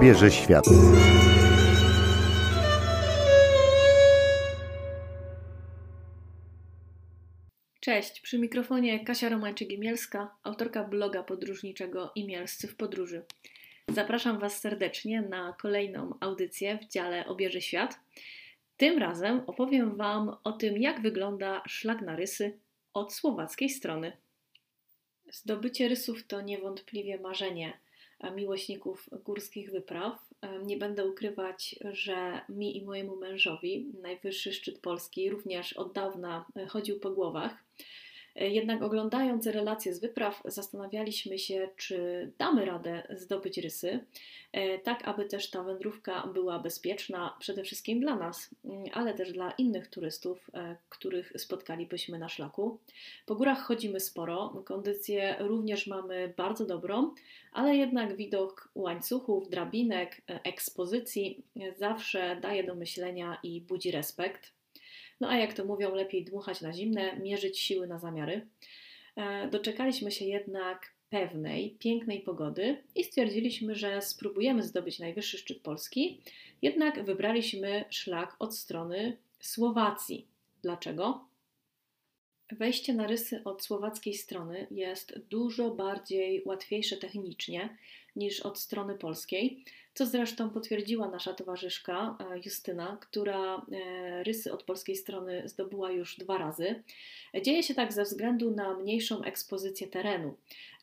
obierze świat. Cześć, przy mikrofonie Kasia Romańczyk-Imielska, autorka bloga podróżniczego Imielscy w podróży. Zapraszam Was serdecznie na kolejną audycję w dziale Obierze Świat. Tym razem opowiem Wam o tym, jak wygląda szlak na rysy od słowackiej strony. Zdobycie rysów to niewątpliwie marzenie miłośników górskich wypraw. Nie będę ukrywać, że mi i mojemu mężowi najwyższy szczyt Polski również od dawna chodził po głowach. Jednak oglądając relacje z wypraw, zastanawialiśmy się, czy damy radę zdobyć rysy, e, tak aby też ta wędrówka była bezpieczna przede wszystkim dla nas, mm, ale też dla innych turystów, e, których spotkalibyśmy na szlaku. Po górach chodzimy sporo, kondycję również mamy bardzo dobrą, ale jednak widok łańcuchów, drabinek, e, ekspozycji zawsze daje do myślenia i budzi respekt. No a jak to mówią, lepiej dmuchać na zimne, mierzyć siły na zamiary. E, doczekaliśmy się jednak pewnej, pięknej pogody i stwierdziliśmy, że spróbujemy zdobyć najwyższy szczyt Polski, jednak wybraliśmy szlak od strony Słowacji. Dlaczego? Wejście na rysy od słowackiej strony jest dużo bardziej łatwiejsze technicznie niż od strony polskiej, co zresztą potwierdziła nasza towarzyszka e, Justyna, która e, rysy od polskiej strony zdobyła już dwa razy. Dzieje się tak ze względu na mniejszą ekspozycję terenu.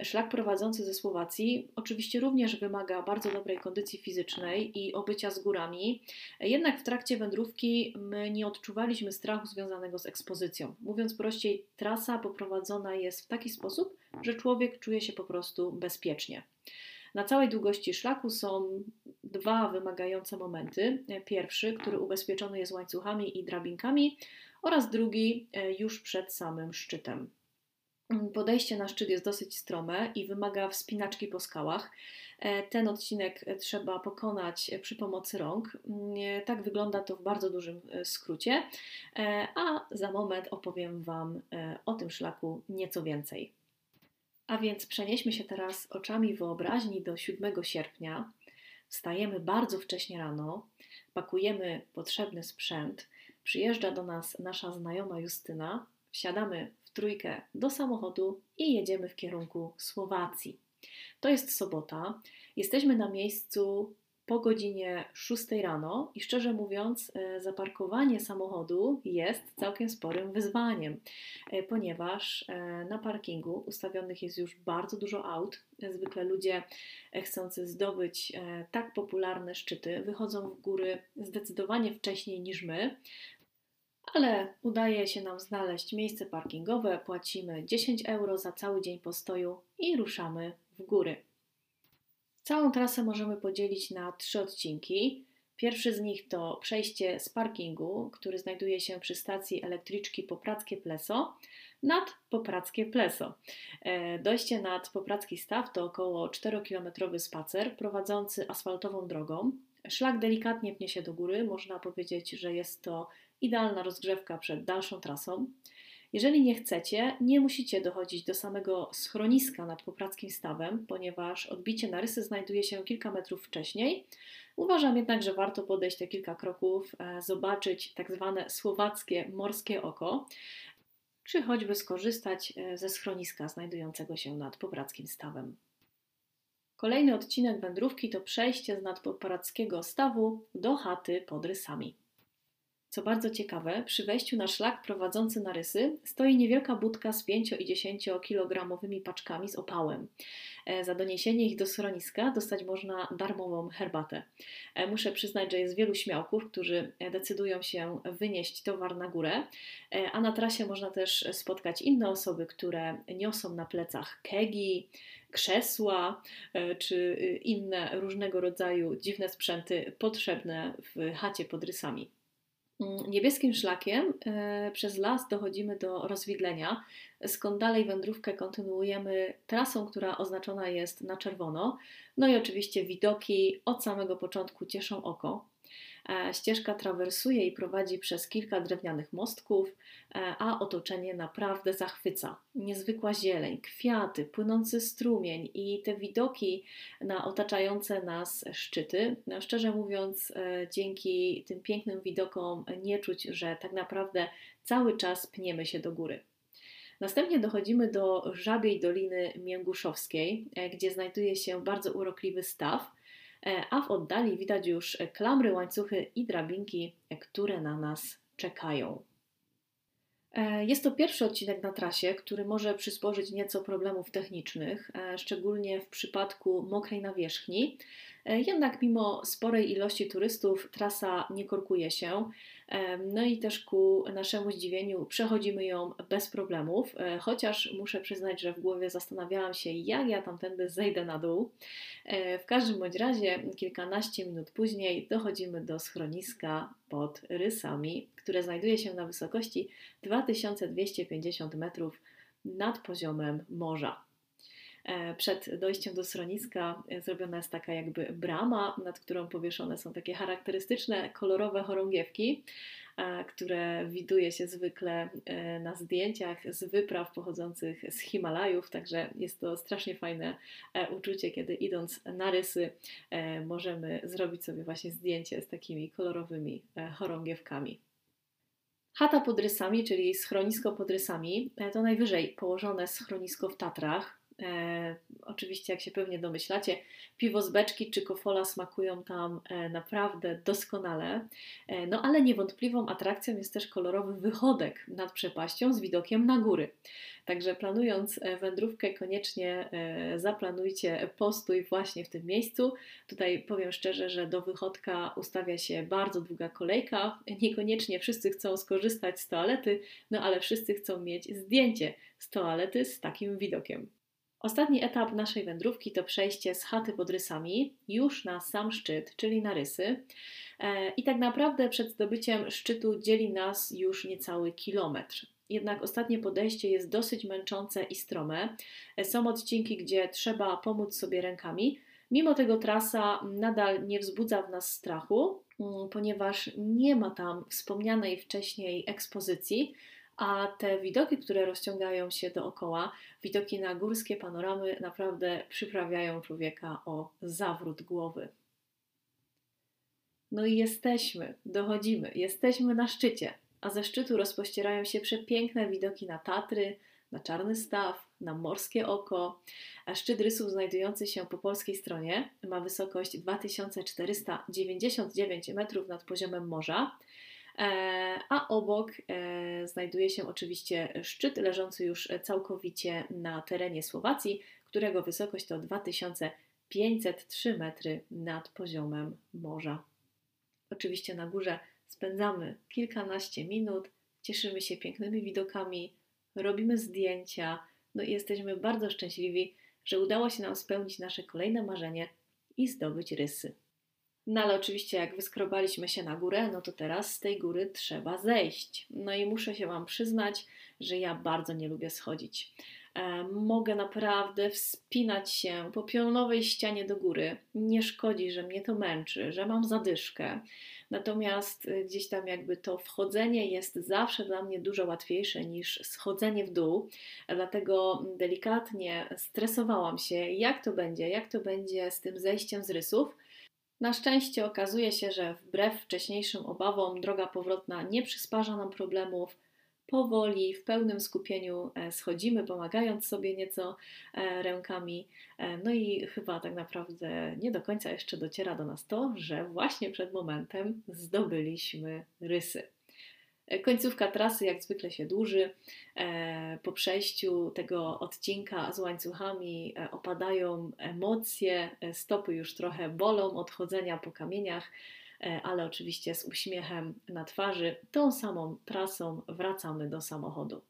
Szlak prowadzący ze Słowacji oczywiście również wymaga bardzo dobrej kondycji fizycznej i obycia z górami, jednak w trakcie wędrówki my nie odczuwaliśmy strachu związanego z ekspozycją. Mówiąc prościej, trasa poprowadzona jest w taki sposób, że człowiek czuje się po prostu bezpiecznie. Na całej długości szlaku są dwa wymagające momenty. Pierwszy, który ubezpieczony jest łańcuchami i drabinkami, oraz drugi e, już przed samym szczytem. Podejście na szczyt jest dosyć strome i wymaga wspinaczki po skałach. E, ten odcinek trzeba pokonać przy pomocy rąk. Mm, tak wygląda to w bardzo dużym e, skrócie, a za moment opowiem Wam o tym szlaku nieco więcej. A więc przenieśmy się teraz oczami wyobraźni do 7 sierpnia. Wstajemy bardzo wcześnie rano, pakujemy potrzebny sprzęt, przyjeżdża do nas nasza znajoma Justyna, wsiadamy w trójkę do samochodu i jedziemy w kierunku Słowacji. To jest sobota. Jesteśmy na miejscu po godzinie 6 rano i szczerze mówiąc, e, zaparkowanie samochodu jest całkiem sporym wyzwaniem, e, ponieważ e, na parkingu ustawionych jest już bardzo dużo aut. Zwykle ludzie chcący zdobyć tak popularne szczyty wychodzą w góry zdecydowanie wcześniej niż my. Ale udaje się nam znaleźć miejsce parkingowe, płacimy 10 euro za cały dzień postoju i ruszamy w góry. Całą trasę możemy podzielić na trzy odcinki. Pierwszy z nich to przejście z parkingu, który znajduje się przy stacji elektryczki Poprackie Pleso, nad Poprackie Pleso. E, dojście nad Popracki Staw to około 4-kilometrowy spacer prowadzący asfaltową drogą. Szlak delikatnie pnie się do góry, można powiedzieć, że jest to idealna rozgrzewka przed dalszą trasą. Jeżeli nie chcecie, nie musicie dochodzić do samego schroniska nad Poprackim Stawem, ponieważ odbicie na rysy znajduje się kilka metrów wcześniej. Uważam jednak, że warto podejść te kilka kroków, e, zobaczyć tak zwane słowackie morskie oko, czy choćby skorzystać e, ze schroniska znajdującego się nad Poprackim Stawem. Kolejny odcinek wędrówki to przejście z nadpoprackiego stawu do chaty pod rysami. Co bardzo ciekawe, przy wejściu na szlak prowadzący na rysy stoi niewielka budka z 5 i 10 kilogramowymi paczkami z opałem. E, za doniesienie ich do schroniska dostać można darmową herbatę. E, muszę przyznać, że jest wielu śmiałków, którzy decydują się wynieść towar na górę, e, a na trasie można też spotkać inne osoby, które niosą na plecach kegi, krzesła czy inne różnego rodzaju dziwne sprzęty potrzebne w chacie pod rysami. Mm, niebieskim szlakiem e, przez las dochodzimy do rozwidlenia, skąd dalej wędrówkę kontynuujemy trasą, która oznaczona jest na czerwono. No i oczywiście widoki od samego początku cieszą oko. E, ścieżka trawersuje i prowadzi przez kilka drewnianych mostków, e, a otoczenie naprawdę zachwyca. Niezwykła zieleń, kwiaty, płynący strumień i te widoki na otaczające nas szczyty. No, szczerze mówiąc, e, dzięki tym pięknym widokom nie czuć, że tak naprawdę cały czas pniemy się do góry. Następnie dochodzimy do żabiej Doliny Mięguszowskiej, gdzie znajduje się bardzo urokliwy staw, a w oddali widać już klamry, łańcuchy i drabinki, które na nas czekają. E, jest to pierwszy odcinek na trasie, który może przysporzyć nieco problemów technicznych, e, szczególnie w przypadku mokrej nawierzchni. Jednak mimo sporej ilości turystów trasa nie korkuje się. No i też ku naszemu zdziwieniu przechodzimy ją bez problemów, e, chociaż muszę przyznać, że w głowie zastanawiałam się, jak ja tamtędy zejdę na dół. E, w każdym bądź razie, kilkanaście minut później dochodzimy do schroniska pod Rysami, które znajduje się na wysokości 2250 metrów nad poziomem morza. E, przed dojściem do schroniska zrobiona jest taka jakby brama, nad którą powieszone są takie charakterystyczne kolorowe chorągiewki, e, które widuje się zwykle e, na zdjęciach z wypraw pochodzących z Himalajów, także jest to strasznie fajne uczucie, kiedy idąc na rysy możemy zrobić sobie właśnie zdjęcie z takimi kolorowymi chorągiewkami. Chata pod rysami, czyli schronisko pod rysami, to najwyżej położone schronisko w Tatrach. E, oczywiście, jak się pewnie domyślacie, piwo z beczki czy kofola smakują tam e, naprawdę doskonale. E, no ale niewątpliwą atrakcją jest też kolorowy wychodek nad przepaścią z widokiem na góry. Także planując e, wędrówkę, koniecznie e, zaplanujcie postój właśnie w tym miejscu. Tutaj powiem szczerze, że do wychodka ustawia się bardzo długa kolejka. Niekoniecznie wszyscy chcą skorzystać z toalety, no ale wszyscy chcą mieć zdjęcie z toalety z takim widokiem. Ostatni etap naszej wędrówki to przejście z chaty pod rysami już na sam szczyt, czyli na rysy. E, I tak naprawdę przed zdobyciem szczytu dzieli nas już niecały kilometr. Jednak ostatnie podejście jest dosyć męczące i strome. E, są odcinki, gdzie trzeba pomóc sobie rękami. Mimo tego trasa nadal nie wzbudza w nas strachu, mm, ponieważ nie ma tam wspomnianej wcześniej ekspozycji, a te widoki, które rozciągają się dookoła, widoki na górskie panoramy, naprawdę przyprawiają człowieka o zawrót głowy. No i jesteśmy, dochodzimy, jesteśmy na szczycie, a ze szczytu rozpościerają się przepiękne widoki na Tatry, na Czarny Staw, na Morskie Oko. A szczyt rysów znajdujący się po polskiej stronie ma wysokość 2499 metrów nad poziomem morza a obok e, znajduje się oczywiście szczyt leżący już całkowicie na terenie Słowacji, którego wysokość to 2503 metry nad poziomem morza. Oczywiście na górze spędzamy kilkanaście minut, cieszymy się pięknymi widokami, robimy zdjęcia, no i jesteśmy bardzo szczęśliwi, że udało się nam spełnić nasze kolejne marzenie i zdobyć rysy. No ale oczywiście, jak wyskrobaliśmy się na górę, no to teraz z tej góry trzeba zejść. No i muszę się Wam przyznać, że ja bardzo nie lubię schodzić. E, mogę naprawdę wspinać się po pionowej ścianie do góry. Nie szkodzi, że mnie to męczy, że mam zadyszkę. Natomiast e, gdzieś tam jakby to wchodzenie jest zawsze dla mnie dużo łatwiejsze niż schodzenie w dół. Dlatego delikatnie stresowałam się, jak to będzie, jak to będzie z tym zejściem z rysów. Na szczęście okazuje się, że wbrew wcześniejszym obawom, droga powrotna nie przysparza nam problemów. Powoli, w pełnym skupieniu e, schodzimy, pomagając sobie nieco e, rękami. E, no i chyba tak naprawdę nie do końca jeszcze dociera do nas to, że właśnie przed momentem zdobyliśmy rysy. Końcówka trasy jak zwykle się dłuży. E, po przejściu tego odcinka z łańcuchami e, opadają emocje, e, stopy już trochę bolą od chodzenia po kamieniach, ale oczywiście z uśmiechem na twarzy. Tą samą trasą wracamy do samochodu.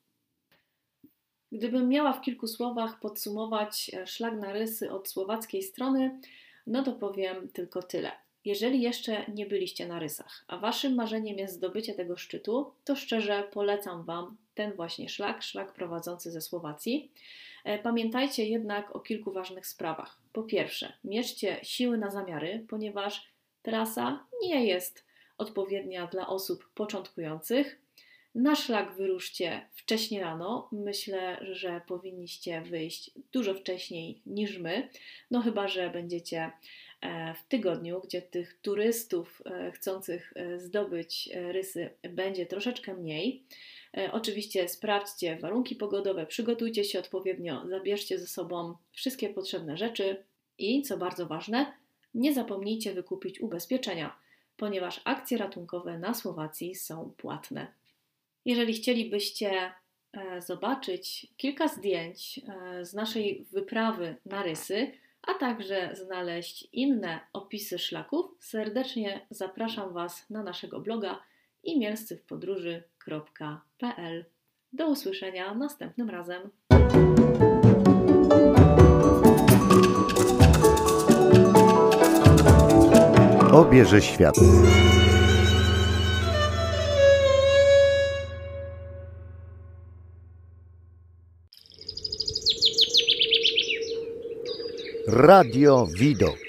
Gdybym miała w kilku słowach podsumować szlak na rysy od słowackiej strony, no to powiem tylko tyle. Jeżeli jeszcze nie byliście na rysach, a waszym marzeniem jest zdobycie tego szczytu, to szczerze polecam wam ten właśnie szlak, szlak prowadzący ze Słowacji. E, pamiętajcie jednak o kilku ważnych sprawach. Po pierwsze, mierzcie siły na zamiary, ponieważ trasa nie jest odpowiednia dla osób początkujących. Na szlak wyruszcie wcześnie rano. Myślę, że powinniście wyjść dużo wcześniej niż my. No chyba, że będziecie w tygodniu, gdzie tych turystów e, chcących e, zdobyć rysy będzie troszeczkę mniej. Oczywiście sprawdźcie warunki pogodowe, przygotujcie się odpowiednio, zabierzcie ze sobą wszystkie potrzebne rzeczy i, co bardzo ważne, nie zapomnijcie wykupić ubezpieczenia, ponieważ akcje ratunkowe na Słowacji są płatne. Jeżeli chcielibyście e, zobaczyć kilka zdjęć e, z naszej wyprawy na rysy, a także znaleźć inne opisy szlaków, serdecznie zapraszam Was na naszego bloga imielscywpodróży.pl. Do usłyszenia następnym razem. Obierze świat. Radio Widok.